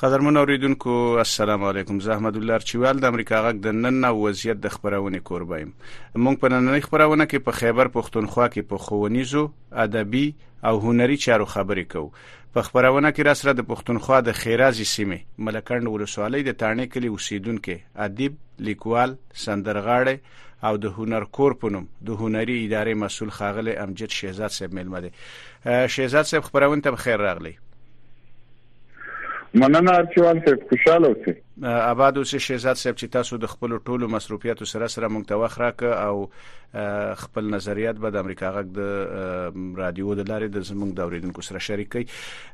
قدرمن اوریدونکو السلام علیکم زه احمد الله چوال د امریکا غږ د نن نو وضعیت د خبرونه کوربه یم مونږ په نننۍ خبرونه کې په خیبر پښتونخوا کې په خونیزو ادبي او هنري چارو خبرې کوو په خبرونه کې را سره د پښتونخوا د خیرازي سیمه ملکند ولسوالۍ د تانې کلی اوسیدونکو ادیب لیکوال سندرغاړي او د هنر کور په نوم د هنري ادارې مسول خاغلی امجد شهزاد صاحب ملمه دی شهزاد صاحب خبرونه ته بخیر راغلی مننه ارچوال صاحب خوشاله اوسئ آباد اوسئ شهزاد صاحب چې تاسو د خپل ټولو مصروفیتو سره سره مونږ ته وخت راک او خپل نظریات به د امریکا غږ د رادیو د لارې د زمونږ د اوریدونکو سره شریک کړئ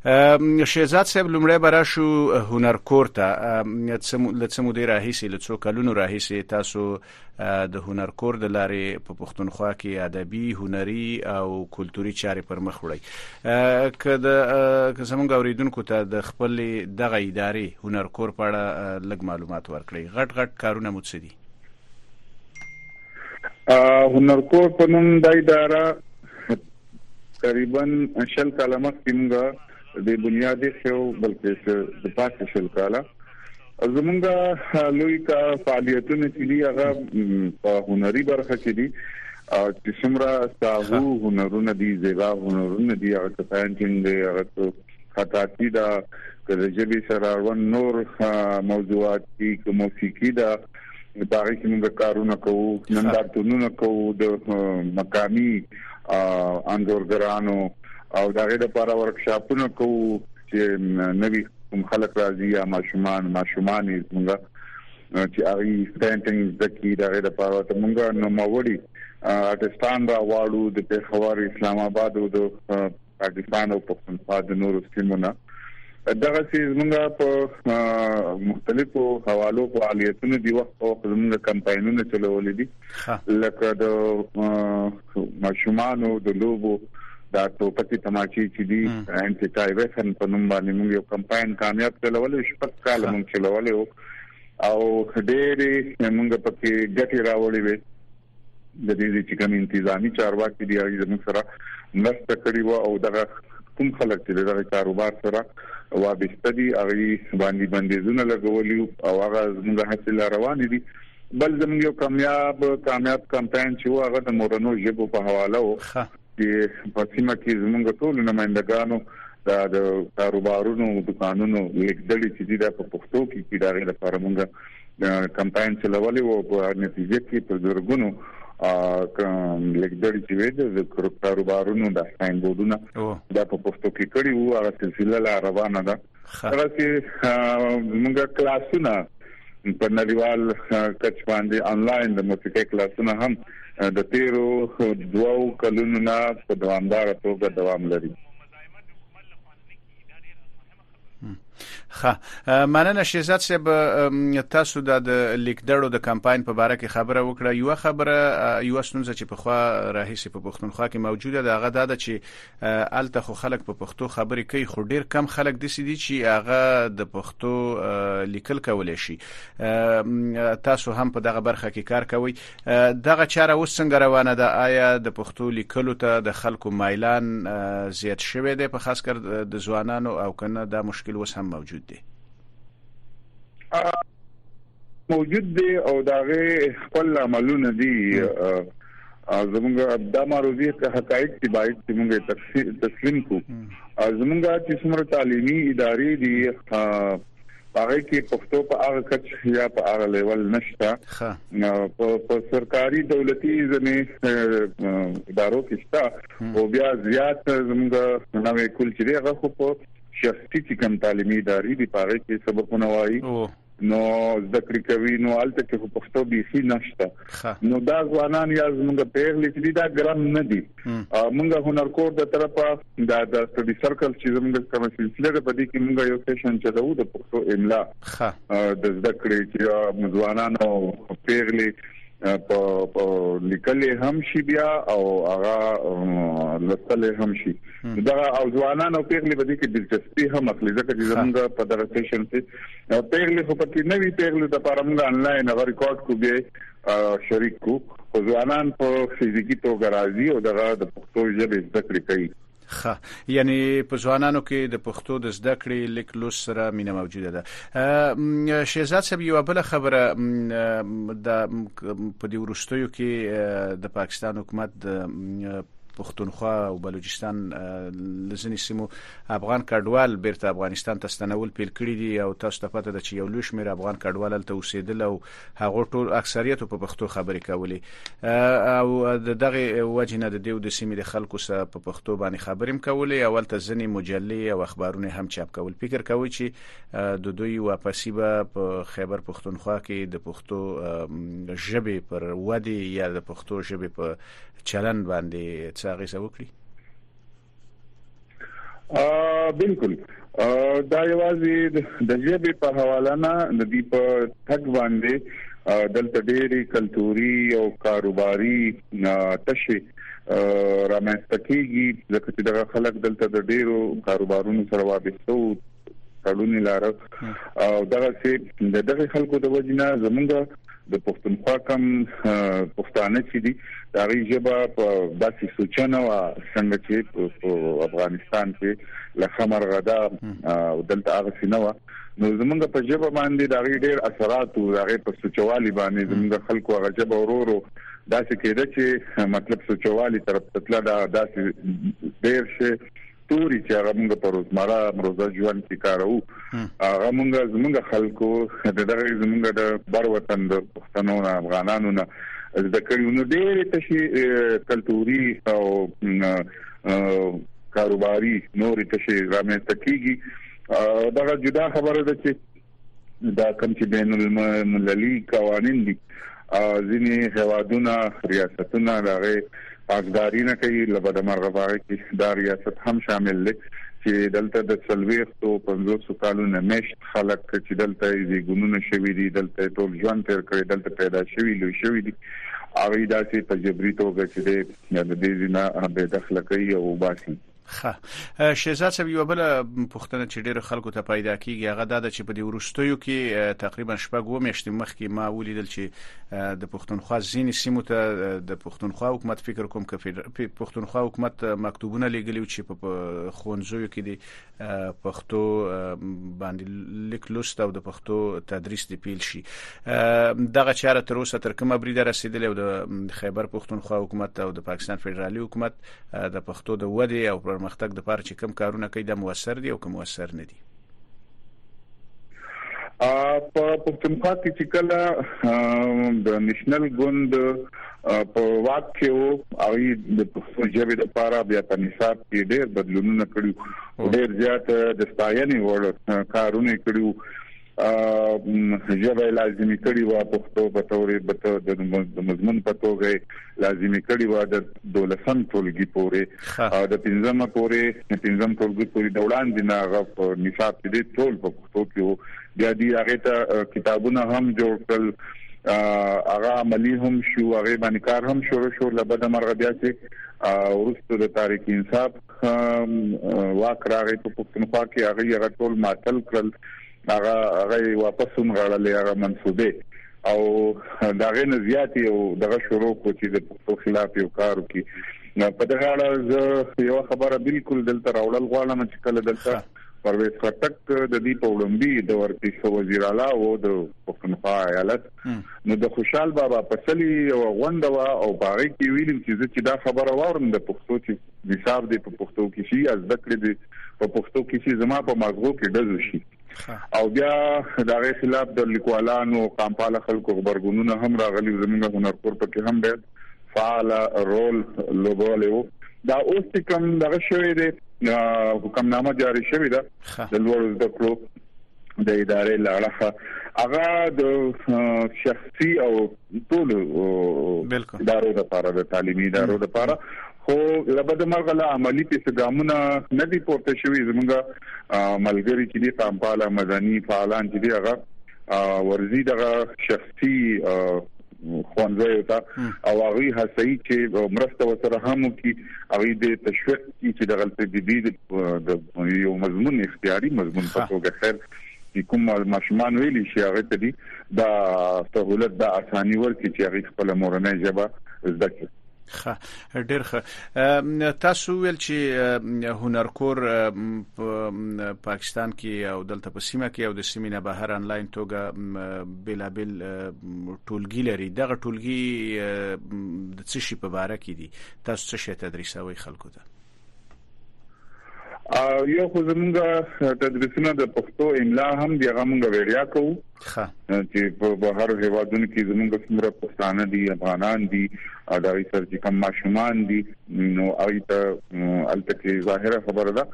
شهزاد صاحب لومړی برا شو هنر کور ته لڅ مو دی راهیسي لڅو کلونو راهیسي تاسو د هنر کور د لارې په پښتونخوا کې ادبي هنري او کلتوري چارې پر مخ وړي که د زمونږ اوریدونکو ته د خپل دغه ادارې هنر کور په اړه لږ معلومات ورکړي غټ غټ کارونه مو څه دي هنر کور په نوم د اداره تقریبا شل کاله مخکې موږ د بنیادې شو بلکې د پاتې شل کاله زمونږه لوی کا فعالیتونه چې دی هغه په هنري برخه کې دي چې څومره ساهو هنرونه دي زیبا هنرونه دي او ته پینټینګ دی هغه خطاطی دا کله جبي سره ور نور موضوعات دي کوم موسیقي دا نو په هغه کې موږ کارونه کوو نندارتونونه کوو د مقامی انځورګرانو او دا غي د لپاره ورکشاپونه کوو چې نوی کوم خلک راځي یا ماشومان ماشومان یې موږ چې هغه پینټینګ زکی دا غي د لپاره ته موږ نو موري ارتستان را واړو د پیښور اسلام آباد او د پاکستان او پښتونخوا د نورو سیمو نه دغه چې زمونږ په مختلفو حوالو فعالیتونو دی وخت او زمونږ کمپاینونه چلولې دي لکه د ماشومان او د لوبو دا ټوپکی تماچی چې دی انټي ټایویسن په نوم باندې موږ یو کمپاین کامیاب چلولې شپږ کال موږ چلولې او ډېری موږ پکې ګټي راوړې وي د دې چې کوم انتظامی چارواکي دي هغوی زموږ سره مرسته کړې وه او دغه کوم خلک چې دغه کاروبار سره وابسته دي هغوی باندې بندیزونه لګولي او هغه زموږ هڅې لا روانې دي بل زموږ یو کامیاب کامیاب کمپاین چې و هغه د مورنو ژبو په حواله و چې په سیمه کې زموږ ټول نمائندګانو دا د کاروبارونو دکانونو لیکدلې چې دا په پښتو کې چې دا غیر لپاره موږ کمپاین چلولې وو په نتیجه کې په زرګونو لګدړي چې وېد د کاروبارونو د ساين بورډونه دا په پښتو کې کړي وو هغه سلسله لا روانه ده هغه چې موږ کلاسونه په نړیوال کچ باندې انلاین د موسیقي کلاسونه هم د تیرو دوو کلونو نه په دوامدار توګه دوام لري خه مننه شهزاد صاحب تاسو د لیکدړو د کمپاین په اړه کې خبره وکړه یو خبره یو ستونزه چې په خو راهیسي په پښتونخوا کې موجوده ده هغه دا ده چې الته خو خلک په پښتو خبرې کوي خو ډیر کم خلک د سې دي چې هغه د پښتو لیکل کولای شي تاسو هم په دغه برخه کې کار کوئ دغه چاره اوس څنګه روانه ده آیا د پښتو لیکلو ته د خلکو مایلان زیات شوی دی په خاص کر د ځوانانو او کنه دا مشکل اوس هم موجود دی موجود دی او داغه خپل عملونه دي زمونږ د معروضي حقایق چې باید چې موږ تسلیم کو زمونږ چې څومره تعلیمي ادارې دي په هغه کې پښتو په هغه کچ یا په هغه لیول نشته په سرکاري دولتي ځنې ادارو کې شته او بیا زیات زموږ نوې کول چې هغه خو په شخصي چې کم تعلیمي ادارې دی په هغه کې سبقونه وایي نو ذکر کوي نو الته کې پښتو بيخي نشته نو دا ځوانان یا زمونږ پیغلې چې دا ګرام نه دي مونږ هنر کور د طرفه دا د سټډي سرکل چې زمونږ کوم سلسله ده په دې کې مونږ یو سیشن چلو د پښتو املا د زده کړې چې ځوانان او پیغلې په لیکلې هم شي بیا او هغه لسلې هم شي دا او ځوانان او پیغلې به دې کې دلچسپي هم اخلي ځکه چې زمونږ په دغه سیشن کې پیغلې خو پکې نه وي پیغلې د پاره موږ انلاین هغه ریکارډ کو بیا شریک کو خو ځوانان په فزیکی توګه راځي او دغه د پښتو ژبې زده کړې کوي خه یعنی په ځوانانو کې د پښتو د زده کړې لیک لوس سره مینه موجوده ده شهزاد صاحب یو بل خبره د په دې ورستیو کې د پاکستان حکومت د پښتونخوا او بلوچستان لزنی سیمو افغان کډوال بیرته افغانستان ته ستنول پیل کړي دي او تاسو ته پته ده چې یو لوی شمیر افغان کډوال هلته اوسېدل او هغو ټول اکثریت په پښتو خبرې کولې او د دغه وجه نه د دیو د سیمې د خلکو سره په پښتو باندې خبرې هم کولې او هلته ځنې مجلې او اخبارونه هم چاپ کول فکر کوي چې د دوی واپسی به په خیبر پښتونخوا کې د پښتو ژبې پر ودی یا د پښتو ژبې په چلن باندې څه غیزه وکړي بالکل دا یوازې د ژبې په حواله نه د دې په تک باندې دلته ډېری کلتوري او کاروباري تشې رامنځته کیږي ځکه چې دغه خلک دلته د ډېرو کاروبارونو سره وابسته کډونی لار او دغه سي د دغه خلکو د وجنه زمونږ د پښتونخوا کم پښتانه چې دي دا غي جبا په داسې سوچنه وا څنګه چې په افغانستان کې لخمر غدا دلته هغه سينه وا نو زمونږ په جبا باندې دا غي ډېر اثرات او دا غي په سوچوالي باندې زمونږ خلکو هغه جبا ورورو داسې کېده چې مطلب سوچوالي طرف تطلا دا داسې ډېر شي توري چې هغه موږ په روزمره روزه ژوند کې کارو هغه موږ زموږ خلکو د دغه زموږ د بر وطن د پښتنو افغانانو نه زده کړو نو ډېر تشي کلتوري او کاروباري نور تشي رامنځته کیږي دا جدا خبره ده چې دا کوم چې بین المللي قوانين دي ځینې هوادونه ریاستونه دغه پاسداري نه کوي لبد مرغه باغ کې دا ریاست هم شامل دی چې دلته د سلويختو 500 کالو نه مشت خلک چې دلته یې ګونونه شوي دي دلته ټول ژوند تیر کړی دلته پیدا شوي لوي شوي دي هغه داسې په جبري توګه چې د دې نه به دخل کوي او باسي خه شهزاد صاحب یو بل پښتنه چې ډیرو خلکو ته پیدا کیږي هغه دا ده چې په دې ورستیو کې تقریبا شپږ و میاشتې مخکې ما ولیدل چې د پښتونخوا ځینې سیمو ته د پښتونخوا حکومت فکر کوم چې پښتونخوا حکومت مکتوبونه لګلیو چې په خونځویو کې د پښتو باندې لیک لوست او د پښتو تدریس دی پیل شي دغه چاره تر اوسه تر کومه بریده رسیدلې او د خیبر پښتونخوا حکومت او د پاکستان فدرالي حکومت د پښتو د ودې او پرمختګ د لپاره چې کم کارونه کوي د موثر دي او کوم موثر نه دي په پښتونخوا کې چې کله د نېشنل ګوند په واک کې وو او د پښتو ژبې لپاره بیا په نصاب کې ډېر بدلونونه کړیو ډېر زیات د ستاینې وړ کارونه کړیو ژبه یې لازمي کړې وه پښتو په تورې به ته د مضمون په توګه لازمي کړې وه د دولسم ټولګي پورې د پنځم پورې پنځم ټولګي پورې د وړاندې نه غو نصاب دې ټول په پښتو کې وو بیا دې هغه ته کتابونه هم جوړ کړل هغه عملی هم شو هغه باندې کار هم شروع شو لبد مرغ بیا چې ورسته د تاریخ انصاف واک راغی په پښتونخوا کې هغه یې غټول ماتل کړل هغه هغه واپس ونغړلې هغه منسوبه او دا غي نه زیات یو دغه شروع کو چې د پښتو خلاف یو کار وکړي په دغه اړه زه یو خبره بالکل دلته راوړل غواړم چې کله دلته پرویز خټک د دې په وړاندې د ورکی سو وزیر اعلی او د پښتونخوا ایالت نو د خوشحال بابا پسلی یو غونډه وا او باغی کې ویل چې زه چې دا خبره وارم د پښتو چې نصاب دې په پښتو کې شي از دکړې دې په پښتو کې شي زما په مازغو کې دزو شي او بیا دا غي خلاف د لیکوالانو قامپال خلکو خبرګونونه هم راغلي زمونږ هنرپور پکې هم ډېر فعال رول لوبولی وو دا اوس چې کوم دغه شوې ده حکمنامه جاری شوې ده د لوړ زده کړو د ادارې لاړه هغه د شخصي او ټول ادارو لپاره د تعلیمي ادارو لپاره خو له بده مرغه لا عملی پیسې ګامونه نه دي پورته شوي زمونږ ملګری چې دی قامپاله مدني فعالان چې دی هغه ورزي دغه شخصي خوانځي ته او هغه هڅي چې مرسته وسره هم کی هغه د تشویق کی چې د غلطه دي د یو مضمون اختیاري مضمون په توګه خیر چې کوم ماشومان ویلي شي هغه ته دي دا سہولت د اساني ورکړي چې هغه خپل مورنۍ ژبه زده کړي ښه ډیر ښه تاسو ویل چې هنرکور په پاکستان کې او دلته په سیمه کې او د سیمې نه بهر انلاین توګه بلابل ټولګي لري دغه ټولګي د څه شي په اړه کې دي تاسو څه شي تدریسوي خلکو ته او یو خو زمونږ تدریسونه د پښتو املا هم دی هغه مونږ ویریا کوو ښه چې په بهر هیوادونو کې زمونږ څومره پښتانه دي افغانان دي او دا یې سر چې کم ماشومان دي نو اې ته الته کې ظاهره خبره ده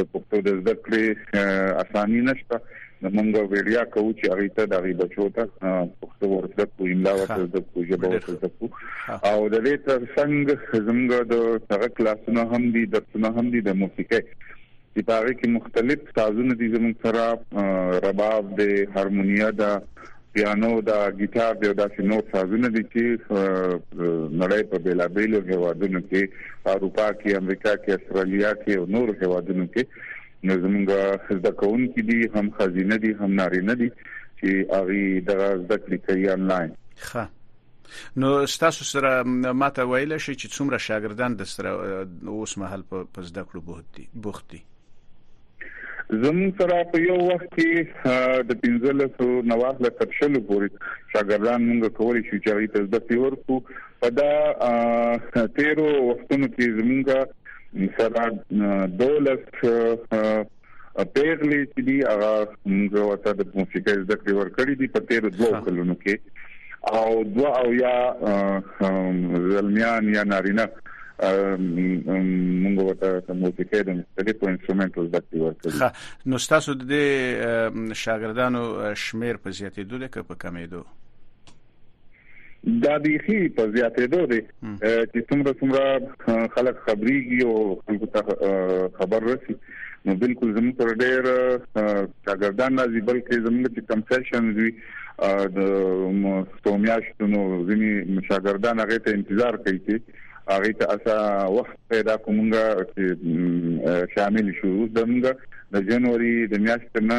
د پښتو د زده کړې اساني نشته نو موږ ویډیا کوو چې هغه ته د هغه بچو ته پښتو ورته کو املا ورته د کو ژبه ورته کو او د دې ترڅنګ زموږ د هغه کلاسونه هم دي درسونه هم دي د موسیقۍ چې په هغه کې مختلف سازونه دي زموږ سره رباب دی هارمونیا ده پیانو دا ګیټار دی دا چې نور سازونه دي چې نړۍ په بیلابیلو هیوادونو کې اروپا کې امریکا کې استرالیا کې او نور هیوادونو کې نو زمونږ زده کوونکي دي هم ښځینه دي هم نارینه دي چې هغه دغه زده کړې کوي انلاین ښه نو ستاسو سره ماته ویل شي چې څومره شاګردان د سره اوس مهال په زده کړو بوخت دي بوخت دي زمون سره په یو وخت کې د 1500 نواخله تر شلو پورې شاګردان موږ کولای شو چې هغه ته زده کړې ورکو په دا تیرو وختونو کې زمونږ سره دولس پیغلې چې دی هغه موږ ورته د موسیقۍ زده کړې ورکړې دي په تیر دوه کلونو کې او دوا او یا زلمیان یا نارینه موږ ورته موسیقي د مختلفو انسټرومنټو زده کړې ورکړي نو تاسو د شاګردانو شمیر په زیاتېدو ده که په کمیدو دا بیخي په زیاتېدو دی چې څومره څومره خلک خبريږي او خلکو ته خبر رسي نو بالکل زموږ پر ډېر شاګردان راځي بلکې زموږ چې کم سیشنز وي د سومیاشتونو ځینې شاګردان هغه ته انتظار کوي چې هغه ته اسا وخت پیدا کومګه چې شامل شو د موږ د جنوري د میاشتې نه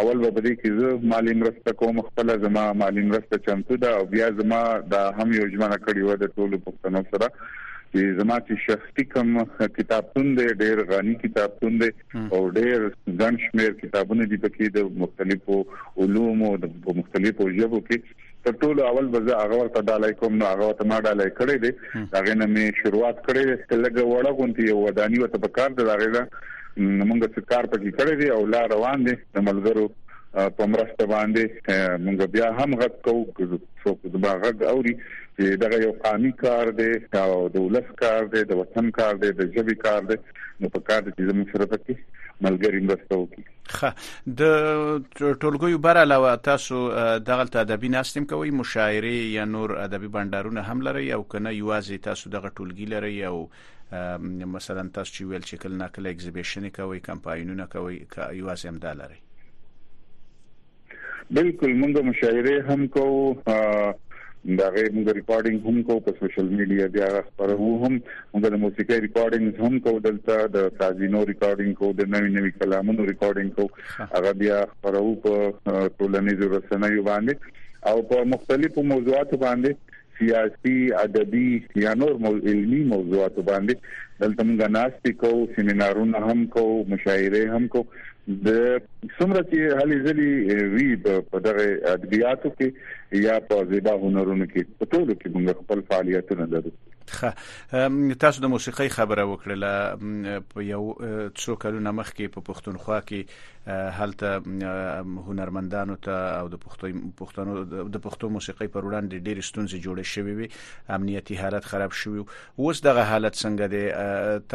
اول به په دې کې زه مالي مرسته کوم خپله زما مالي مرسته چمتو ده او بیا زما دا هم یو ژمنه کړې وه د ټولو پښتنو سره چې زما چې شخصي کم کتابتون دی ډېر غني کتابتون دی او ډېر ګڼ شمېر کتابونه دي پکې د مختلفو علومو د مختلفو ژبو کې تر ټولو اول به زه هغه ورته ډالای کوم نو هغه ته ما ډالای کړی دی هغه نه می شروعات کړی دی چې لګ وړه غونتی یو ودانی وته په کار دی هغه دا موږ څه کار پکې کړی دی او لا روان دی د ملګرو په مرسته باندې موږ بیا هم غږ کوو څوک زما غږ اوري چې دغه یو قامي کار دی او د ولس کار دی د وطن کار دی د ژبې کار دی نو په کار دي چې زموږ سره پکې ملګری مرسته وکړي خه د ټولګیو بر علاوه تاسو دغلت ادبي ناستم کوي مشاعره یا نور ادبي بندرونه هم لري او کنه یوازې تاسو دغه ټولګي لري او مثلا تاسو چې ویل چې کله ناکله ایگزیبیشن کوي کمپاینونه کوي یوازې هم دا لري بالکل موږ مشاهده هم کوو دا غي موږ ریکارډینګ هم کوو په سوشل میډیا بیا خبرو هم موږ د موسیقي ریکارډینګ هم کوو دلته د سازینو ریکارډینګ کوو د نوې نوې کلامونو ریکارډینګ کوو هغه بیا خبرو په ټولنیزو رسنیو باندې او په مختلفو موضوعاتو باندې سیاسي، ادبي یا نور علمي موضوعاتو باندې دلته موږ ناستې کوو، سیمینارونه هم کوو، مشاعرې هم کوو. د څومره چې هلي ځلي وی په دغه ادبیاتو کې یا په زیبا هنرونو کې په ټولو کې موږ خپل فعالیتونه لرو خه تاسو د موسیقۍ خبره وکړه په یو څو کلونه مخکې په پښتونخوا کې هلته هنرمندانو ته او د پښتنو د پښتو موسیقۍ پر وړاندې ډېر ستونزې جوړې شوې وي امنیتي حالت خراب شوی اوس دغه حالت څنګه دی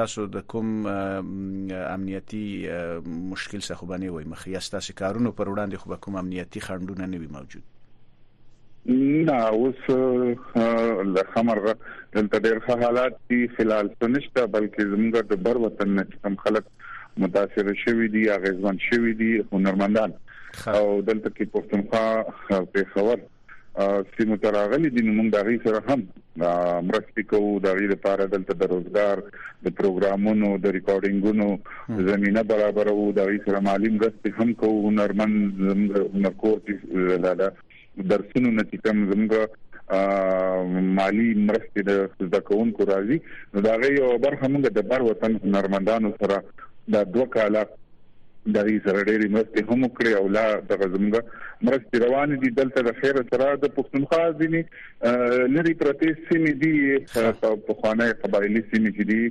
تاسو د کوم امنیتي مشکل څخه خو باندې وای مخ یا تاسو کارونو پر وړاندې خو به کوم امنیتي خندونه نه وي موجود نه اوس د خمرغه دلته ډېر ښه حالات دي خلال سنشته بلکې زموږ د بر وطن نه کوم خلک متاثر شوی دی اغیزمن شوی دی هنرمندان او دلته کې پښتونخوا پیښور سیمه تراغلي دي موږ د غي سره هم مرستې کوو د غي لپاره دلته د روزګار د پروګرامونو د ریکارډینګونو زمينه برابرو د غي سره مالی مرستې هم کوو هنرمن زموږ هنرکور کې لاله درسونو نه چې کوم زموږ مالی مرستې د زده کوونکو راځي نو دا غي یو برخه موږ د بر وطن هنرمندانو سره د دوه کاله د غي سره ډېری مرستې هم کړې او لا د غزمګه مرستې روان دي دلته د خیر سره د پښتونخوا ځینی لري پرتې سیمې دي په خوانه قبایلی سیمې کې دي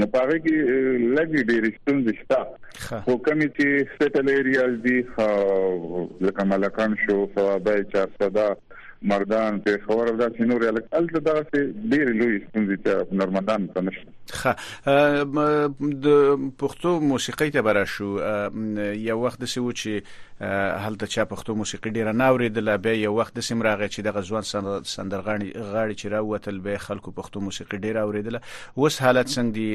نو په هغه کې لږې ډېرې ستونزې شته خو کمی چې سټل ایریاز دي لکه ملکان شو ثوابه چارسده مردان په خبره ده چې نور الک الته دا چې ډېر لوی ستونزې ته نرمدان ته نشته خه د پښتو موسیقۍ ته برا شو یو وخت د سوي چې هلته چا پښتو موسیقي ډیره نه اوریدله به یو وخت د سیم راغی چې د غزوان سندرغاړي غاړي چې راوتل به خلکو پښتو موسیقي ډیره اوریدله اوس حالت څنګه دي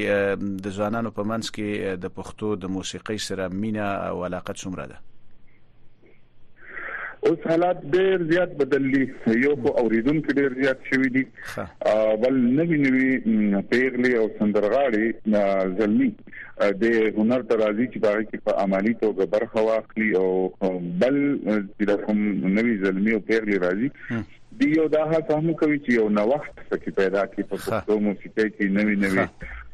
د ځوانانو په منځ کې د پښتو د موسیقۍ سره مینه او علاقه څومره ده اوس حالات ډیر زیات بدل دي یو خو اوریدونکو ډیر زیات شوی دي بل نوی نوی پیغلی او سندرغاړي زلمی د هنر ترازی چې باغ کې په عملی توګه برخه واخلي او بل چې کوم نوی زلمی او پیغلی راځي دی یو دا هڅه هم کوي چې یو نوښت پکې پیدا کړي په پښتو موسیقۍ کې نوي نوي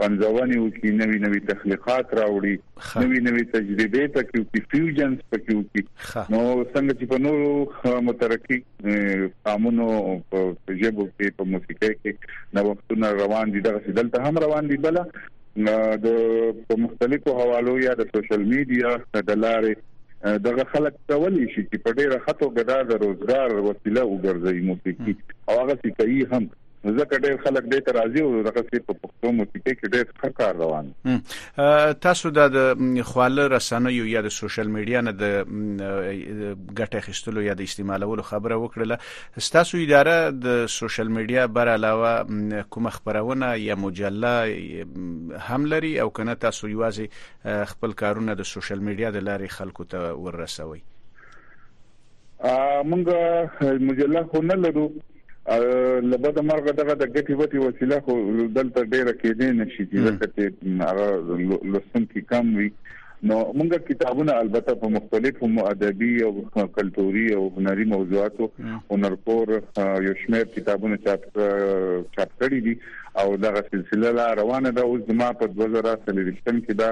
پنځونې وکړي نوي نوي تخلیقات راوړي نوي نوي تجربې پکې وکړي فیوژنز پکې وکړي نو څنګه چې په نورو مترقي قامونو په ژبو کې په موسیقۍ کې نوښتونه روان دي دغه دلته هم روان دي بل د په مختلفو حوالو یا د سوشل میډیا د لارې دغه خلک کولی شي چې په ډیره خطو ګدا د روزګار وسیله وګرځي موسیقي او هغه څه کوي هم ځکه ډېر خلک دې ته راځي او دغه څه په پښتو موسیقي کې ډېر ښه کار روان تاسو د خواله رسنیو یا د سوشل میډیا نه د ګټه اخیستلو یا د استعمالولو خبره وکړه ستاسو اداره د سوشل میډیا بر علاوه کومه خبرونه یا مجله هم لري او کنه تاسو یوازې خپل کارونه د سوشل میډیا د لارې خلکو ته ورسوي مونږ مجله خو نه لرو لبد مرغه دغه د ګټي وټي وسیله خو دلته ډیره کې دي نشي چې دلته هغه لوستونکي کم وي نو موږ کتابونه البته په مختلفو ادبي او کلتوري او هنري موضوعاتو هنرپور یو شمېر کتابونه چاپ چاپ کړي دي او دغه سلسله لا روانه ده اوس زما په 2023 کې دا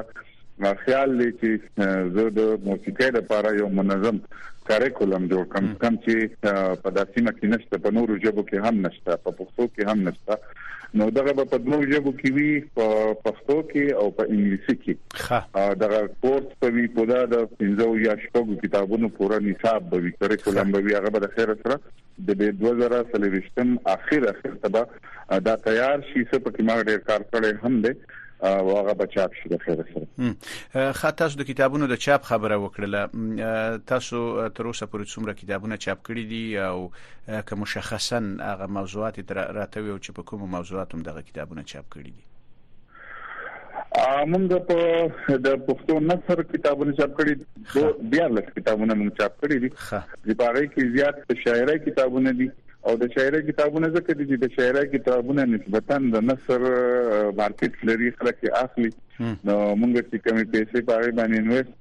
خیال دی چې زه د موسیقۍ لپاره یو منظم کاریکولم جوړ کړم کوم چې په داسې مکه نشته په نورو ژبو کې هم نشته په پښتو کې هم نشته نو دغه په دوه ژبو کې وی په پښتو کې او په انګلیسي کې ښه دغه کورس په وی په دا د پنځو یا شپږو کتابونو پوره نصاب به وی کریکولم به وی هغه به د خیر سره د 2023م اخر اخر تبا دا تیار شي څه په کې ما ډیر کار کړی هم دی او هغه به چاپ شي د خیر سره خا تاسو د کتابونو د چاپ خبره وکړه تاسو تر اوسه پورې څومره کتابونه چاپ کړي دي او که مشخصا هغه موضوعات راته وي چې په کومو موضوعاتو دغه کتابونه چاپ کړي دي موږ په د پښتو نثر کتابونه چاپ کړي دو بیا لږ کتابونه موږ چاپ کړي دي چې په هغه کې زیات د شاعرۍ کتابونه دي او د شاعرۍ کتابونه ځکه دي چې د شاعرۍ کتابونه نسبتا د نثر مارکیټ لري خلک یې اخلي نو موږ چې کمی پیسې په هغه باندې انویسټ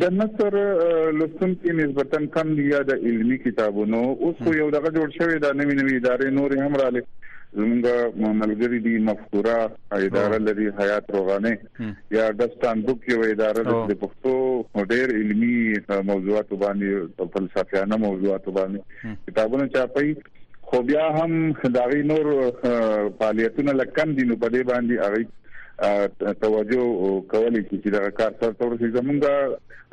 د نثر لوستونکي نسبتا کم دي یا د علمي کتابونو اوس خو یو دغه جوړ شوی دا نوې نوې ادارې نورې هم رااله زمونږ ملګری دی مفکوره اداره لري حیات روغانه یا دستان بوک یو اداره د پښتو ډېر علمي موضوعات باندې فلسفیانه موضوعات باندې کتابونه چاپي خو بیا هم د هغې نور فعالیتونه لږ کم دي نو په دې باندې هغه توجه کولای شي چې دا کار سره تور شي زمونږ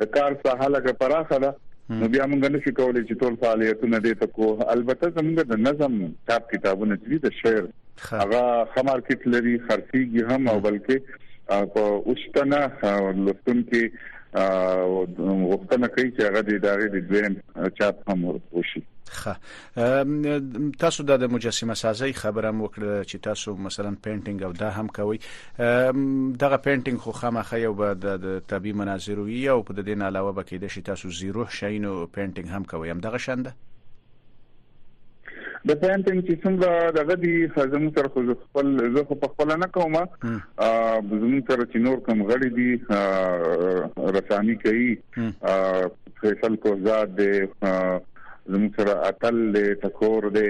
د کار ساحه لکه پراخه ده نو بیا موږ نشو کولای چې ټول فعالیتونه دې ته کو البته زمونږ د نظم کتاب کتابونه چې د شعر هغه خمارکټ لري خرڅيږي هم او بلکې په اوشتنه لوستونکو غوښتنه کوي چې هغه د ادارې د دویم چاپ هم وشي خه تاسو د مجسمه سازي خبره هم وکړه چې تاسو مثلا پینټینګ او دا هم کوي دغه پینټینګ خو خامخا یو به د طبي مناظر وي او په دې علاوه به کې د شي تاسو زیروح شینو پینټینګ هم کوي هم دغه شنده د پوینټینګ چې څومره دغه دي زموږ سره خو خپل زه خو په خپل نه کوم زموږ سره چې نور کم غړي دي رسامي کوي فیصل کوزاد دی زموږ سره اتل دی ټکور دی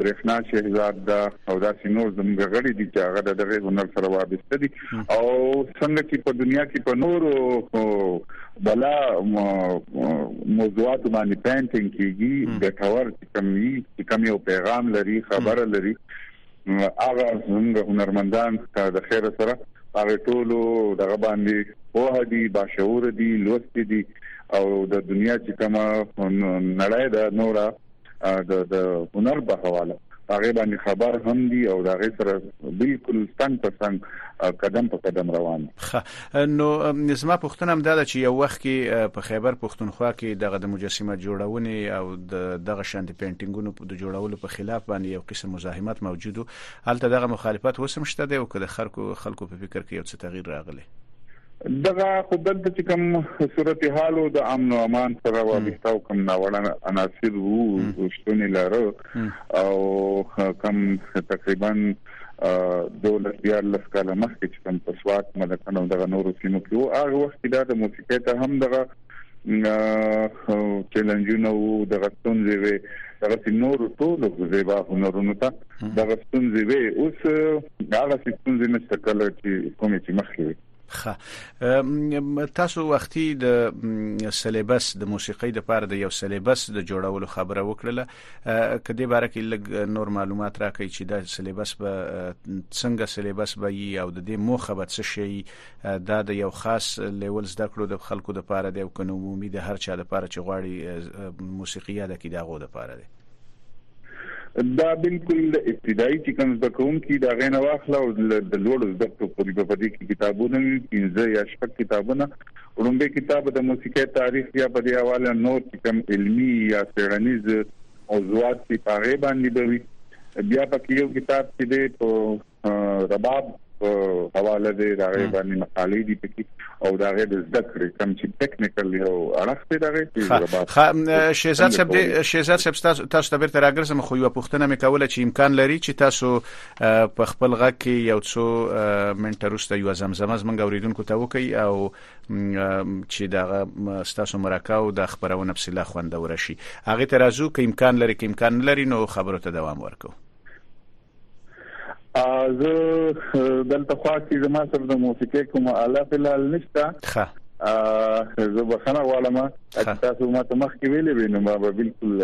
برښنا شهزاد دا او دا چې نور زموږ غړي دي چې هغه دغه هنر سره وابسته دي او څنګه چې په دنیا کې په نورو بلا موضوعات باندې پینټینګ کیږي د ټاور کمی چې کم یو پیغام لري خبره لري هغه موږ هنرمندان د خیر سره هغه ټولو دغه باندې په هدي باشعور دي لوست دي او د دنیا چې کومه نړۍ د نورا د د هنر په حواله هغه باندې خبر هم دي او دا غي سره بالکل څنګ په څنګ قدم په قدم روان دي نو نسمه پښتون هم دا چې یو وخت کې په خیبر پښتونخوا کې دغه د مجسمه جوړونې او دغه شاند پینټینګونو د جوړولو په خلاف باندې یو قسم مزاحمت موجود او هلته دغه مخالفت وسم شته دی او که د خلکو خلکو په فکر کې یو څه تغییر راغلی دغه خو دلته چې کوم صورتحال او د امن او امان سره وابسته او کوم ناوړه عناصر وو شتون لرو او کوم تقریبا دولس بیا لس کاله مخکې چې کوم په سواد ملکن او دغه نورو سیمو کې وو هغه وخت دا د موسیقۍ ته هم دغه چیلنجونه وو د غستون دی وی دغه نور ټول زیبا هنرونو ته دغه ستون دی وی اوس هغه ستون دی نشته کله چې کوم چې مخکې وي خه تاسو وختي د سلیبس د موسیقۍ د پاره د یو سلیبس د جوړولو خبره وکړه کدی باره کې لګ نور معلومات راکړئ چې د سلیبس به څنګه سلیبس به یي او د دې موخه به څه شي دا د یو خاص لیول زده کړو د خلکو د پاره دی او کنه عمومي د هر چا د پاره چې غواړي موسیقي یاد کړي دا غو د پاره دی دا بالکل ابتدایي چې کوم زده کوونکي دا غینه واخله او د لوړو زده کړو په دې په دې کې کتابونه وي پنځه یا شپږ کتابونه ورومبه کتاب د موسیقي تاریخ یا په دې حواله نور چې کوم علمي یا څېړنیز موضوعات چې په غیبه باندې به وي بیا پکې یو کتاب چې د رباب حواله دی دا غي باندې مقالې دي پکې او دا غي د زده کړې کم چې ټیکنیکل یو اړخ دی دا غي شیزاد صاحب دی شیزاد صاحب تاسو تاسو ته بیرته راګرځم خو یو پوښتنه مې کوله چې امکان لري چې تاسو په خپل غږ کې یو څو منټه روسته یو زمزمه زمنګ اوریدونکو ته وکي او چې دا تاسو مرکه او د خبرونه په سلا خوندور شي هغه ترازو کې امکان لري کې امکان لري نو خبرو ته دوام ورکو زه دلته خو کې زما سره د موسیقي کوم اله په لال نشته ښه زه بخنه غواړم چې تاسو ما ته مخکې ویلې وي نو ما به بالکل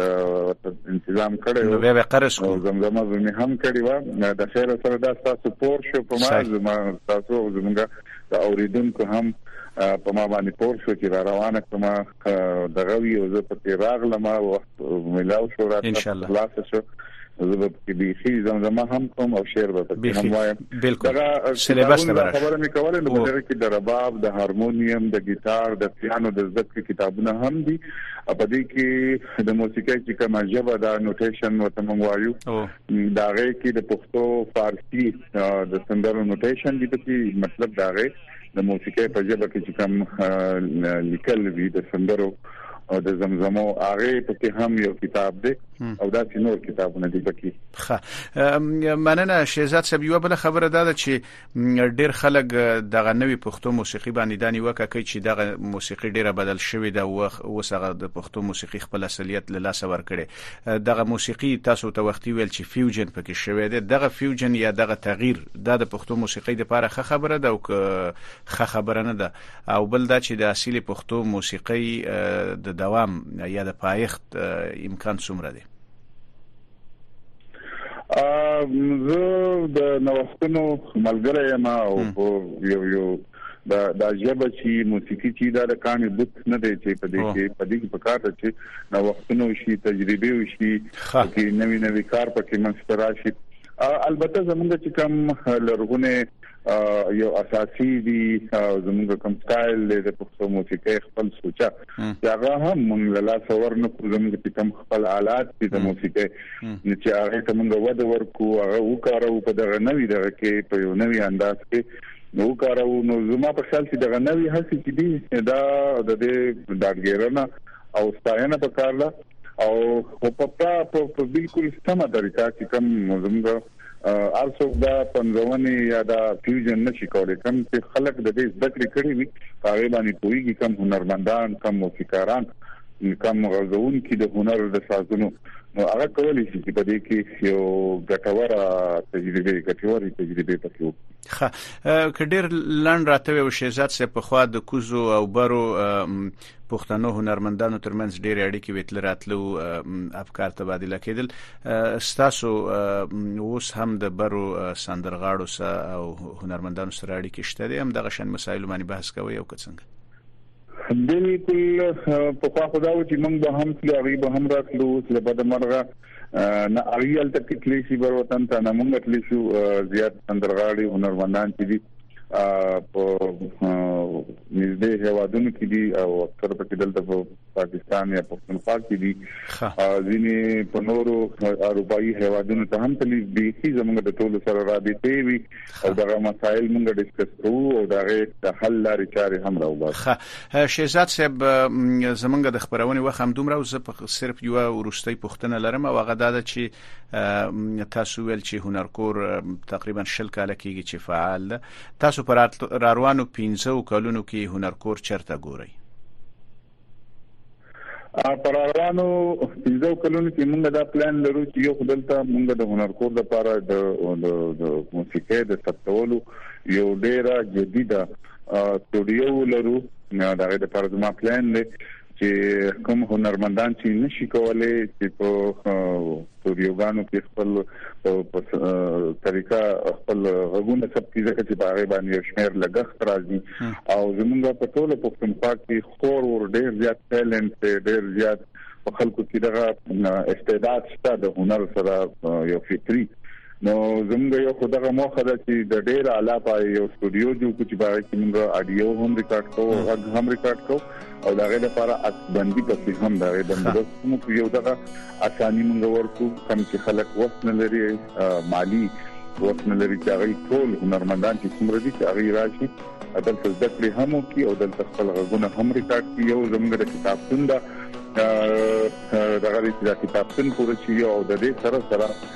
تنظیم کړی نو بیا به قرض کوم زمزمه به مې هم کړی و د خیر سره دا تاسو پور شو په ما زما تاسو زمونږ د اوریدونکو هم په ما باندې پور شو چې را روانه کومه دغه وی او زه پکې راغلم وخت ملاو شو راته خلاص شو زه به کې به خي زمزمه هم کوم او شعر به پکې هم وایم بالکل سلیبس ته راشه خبره مې کوله نو دغه کې د رباب د هارمونیم د ګیتار د پیانو د زده کړې کتابونه هم دي په دې کې د موسیقۍ چې کومه ژبه دا نوټیشن ورته موږ وایو دا غي کې د پښتو فارسی د سندرو نوټیشن دي په مطلب دا غي د موسیقۍ په ژبه کې چې کوم لیکل وی د سندرو او د زمزمو هغه پکې هم یو کتاب دی او دا چې نور کتابونه دي پکې ښه مننه شهزاد صاحب یو بل خبره ده چې ډیر خلک دغه نوې پښتو موسیقي باندې دانی وکړي کوي چې دغه موسیقي ډیره بدل شوې ده او اوس هغه د پښتو موسیقي خپل اصلیت له لاسه ورکړي دغه موسیقي تاسو ته وختي ویل چې فیوجن پکې شوی دی دغه فیوجن یا دغه تغییر دا د پښتو موسیقۍ لپاره ښه خبره ده او که ښه خبره نه ده او بل دا چې د اصلي پښتو موسیقۍ د دوام یا د پایښت امکان څومره دی زه د نوښتونو ملګری یم او یو یو دا دا ژبه شي موسیقي چې دا د کامي بوت نه دی چې په دې کې په دې کې په کار ده چې نو وختونه شي تجربه وشي چې نوي نوي کار پکې منځ راشي البته زمونږ چې کوم لرغونه یو اساسي دي زمونږ کوم سټایل دی د پښتو موسیقۍ خپل سوچا دا هغه هم مونږ له لاس ور نه کوو زمونږ چې کوم خپل آلات دي د موسیقۍ چې هغه ته مونږ ود ورکو هغه وکړو په دغه نوي دغه کې په یو نوي انداز کې نو کارو نو زما په خیال چې دغه نوې هڅې چې دي دا د دې دادګیرنه او ستاینه په کار ده او په په په بالکل سمه طریقه چې کوم زموږ ارسو دا پنځونې یا دا فیوژن نشي کولای کوم چې خلک د دې زده کړې کړې وي هغه باندې پوهیږي کوم هنرمندان کوم موسیقاران کوم غزون کې د هنر د سازونو نو هغه کولای شي چې په دې کې یو ګټوره تجربه ګټوري تجربه پکې خه که ډیر لند راته وي شهزاد سه په خوا د کوزو او برو پښتنو هنرمندانو ترمنځ ډېر اړیکې ویتل راتلو افکار تبادله کېدل ستاسو اوس هم د برو سندرغاړو سره او هنرمندانو سره اړیکې شته دي هم دغه شان مسایلو باندې بحث کوي او که څنګه بلکل پخوا خو دا و چې موږ به هم تلو هغوی به هم راتلو اوس له بده مرغه نه هغوی هلته کې تللی شي بر وطن ته نه موږ تللی شو زیات سندرغاړي هنرمندان چې دي په نږدې هوادونو کې دي او اکثر په دلته په پاکستان یا پښتونخوا کې دي ځینې په نورو اروپאי هوادونو ته هم تللی دي چې زموږ د ټولو سره رابطې وي او دغه مسایل موږ ډیسکس کوو او دغه د حل لارې چارې هم راوباسو ښه شهزاد صاحب زمونږ د خبرونې وخت هم دومره زه په صرف یو ورستۍ پوښتنه لرم او هغه دا ده چې تاسو ویل چې هنرکور تقریبا شل کال کېږي چې فعال ده تاسو پر روانو 15 کلونو کې هنرکور چرته ګورئ پر روانو پنځو کلونو کې موږ دا پلان لرو چې یو خدلته موږ د هنر کور لپاره د د موسیقۍ د ثبتولو یو ډیره جدیده سټوډیو لرو دا د لپاره زموږ پلان دی چې کوم هنرمندان چې نشي کولای چې په ویډیوګانو کې خپل په طریقه خپل غوونه ثبت کړي ځکه چې په هغه باندې یو شمېر لګښت راځي او زمونږ په ټوله پښتونخوا کې خور ور ډېر زیات ټیلنټ ډېر زیات په خلکو کې دغه استعداد شته د هنر سره یو فطري نو زموږ یو خو دغه موخه ده چې د ډیر اعلی په یو استودیو جوړ کړو چې باید چې موږ اډیو هم ریکارډ کوو غږ هم ریکارډ کوو او دا غي لپاره اصبندي پکې هم دا غي بندوبست موږ یو دغه اساني موږ ورکو کم چې خلک وخت نه لري مالی وخت نه لري چې هغه ټول هنرمندان چې څومره دي چې هغه راشي دلته زده کړې هم وکړي او دلته خپل غږونه هم ریکارډ کړي یو زموږ د کتابتون دا دغه د کتابتون پوره شي او د دې سره سره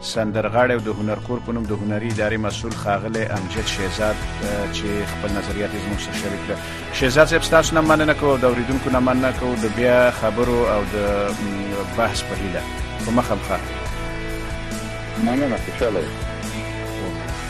سندرغاړی او د هنرکور په نوم د هنري ادارې مسول ښاغلی امجد شهزاد چې خپل نظریات یې زموږ سره شریک کړل شهزاد صاحب ستاسو نه مننه کوو د اوریدونکو نه مننه کوو د بیا خبرو او د بحث په هیله په مخه مخه مننه خوشاله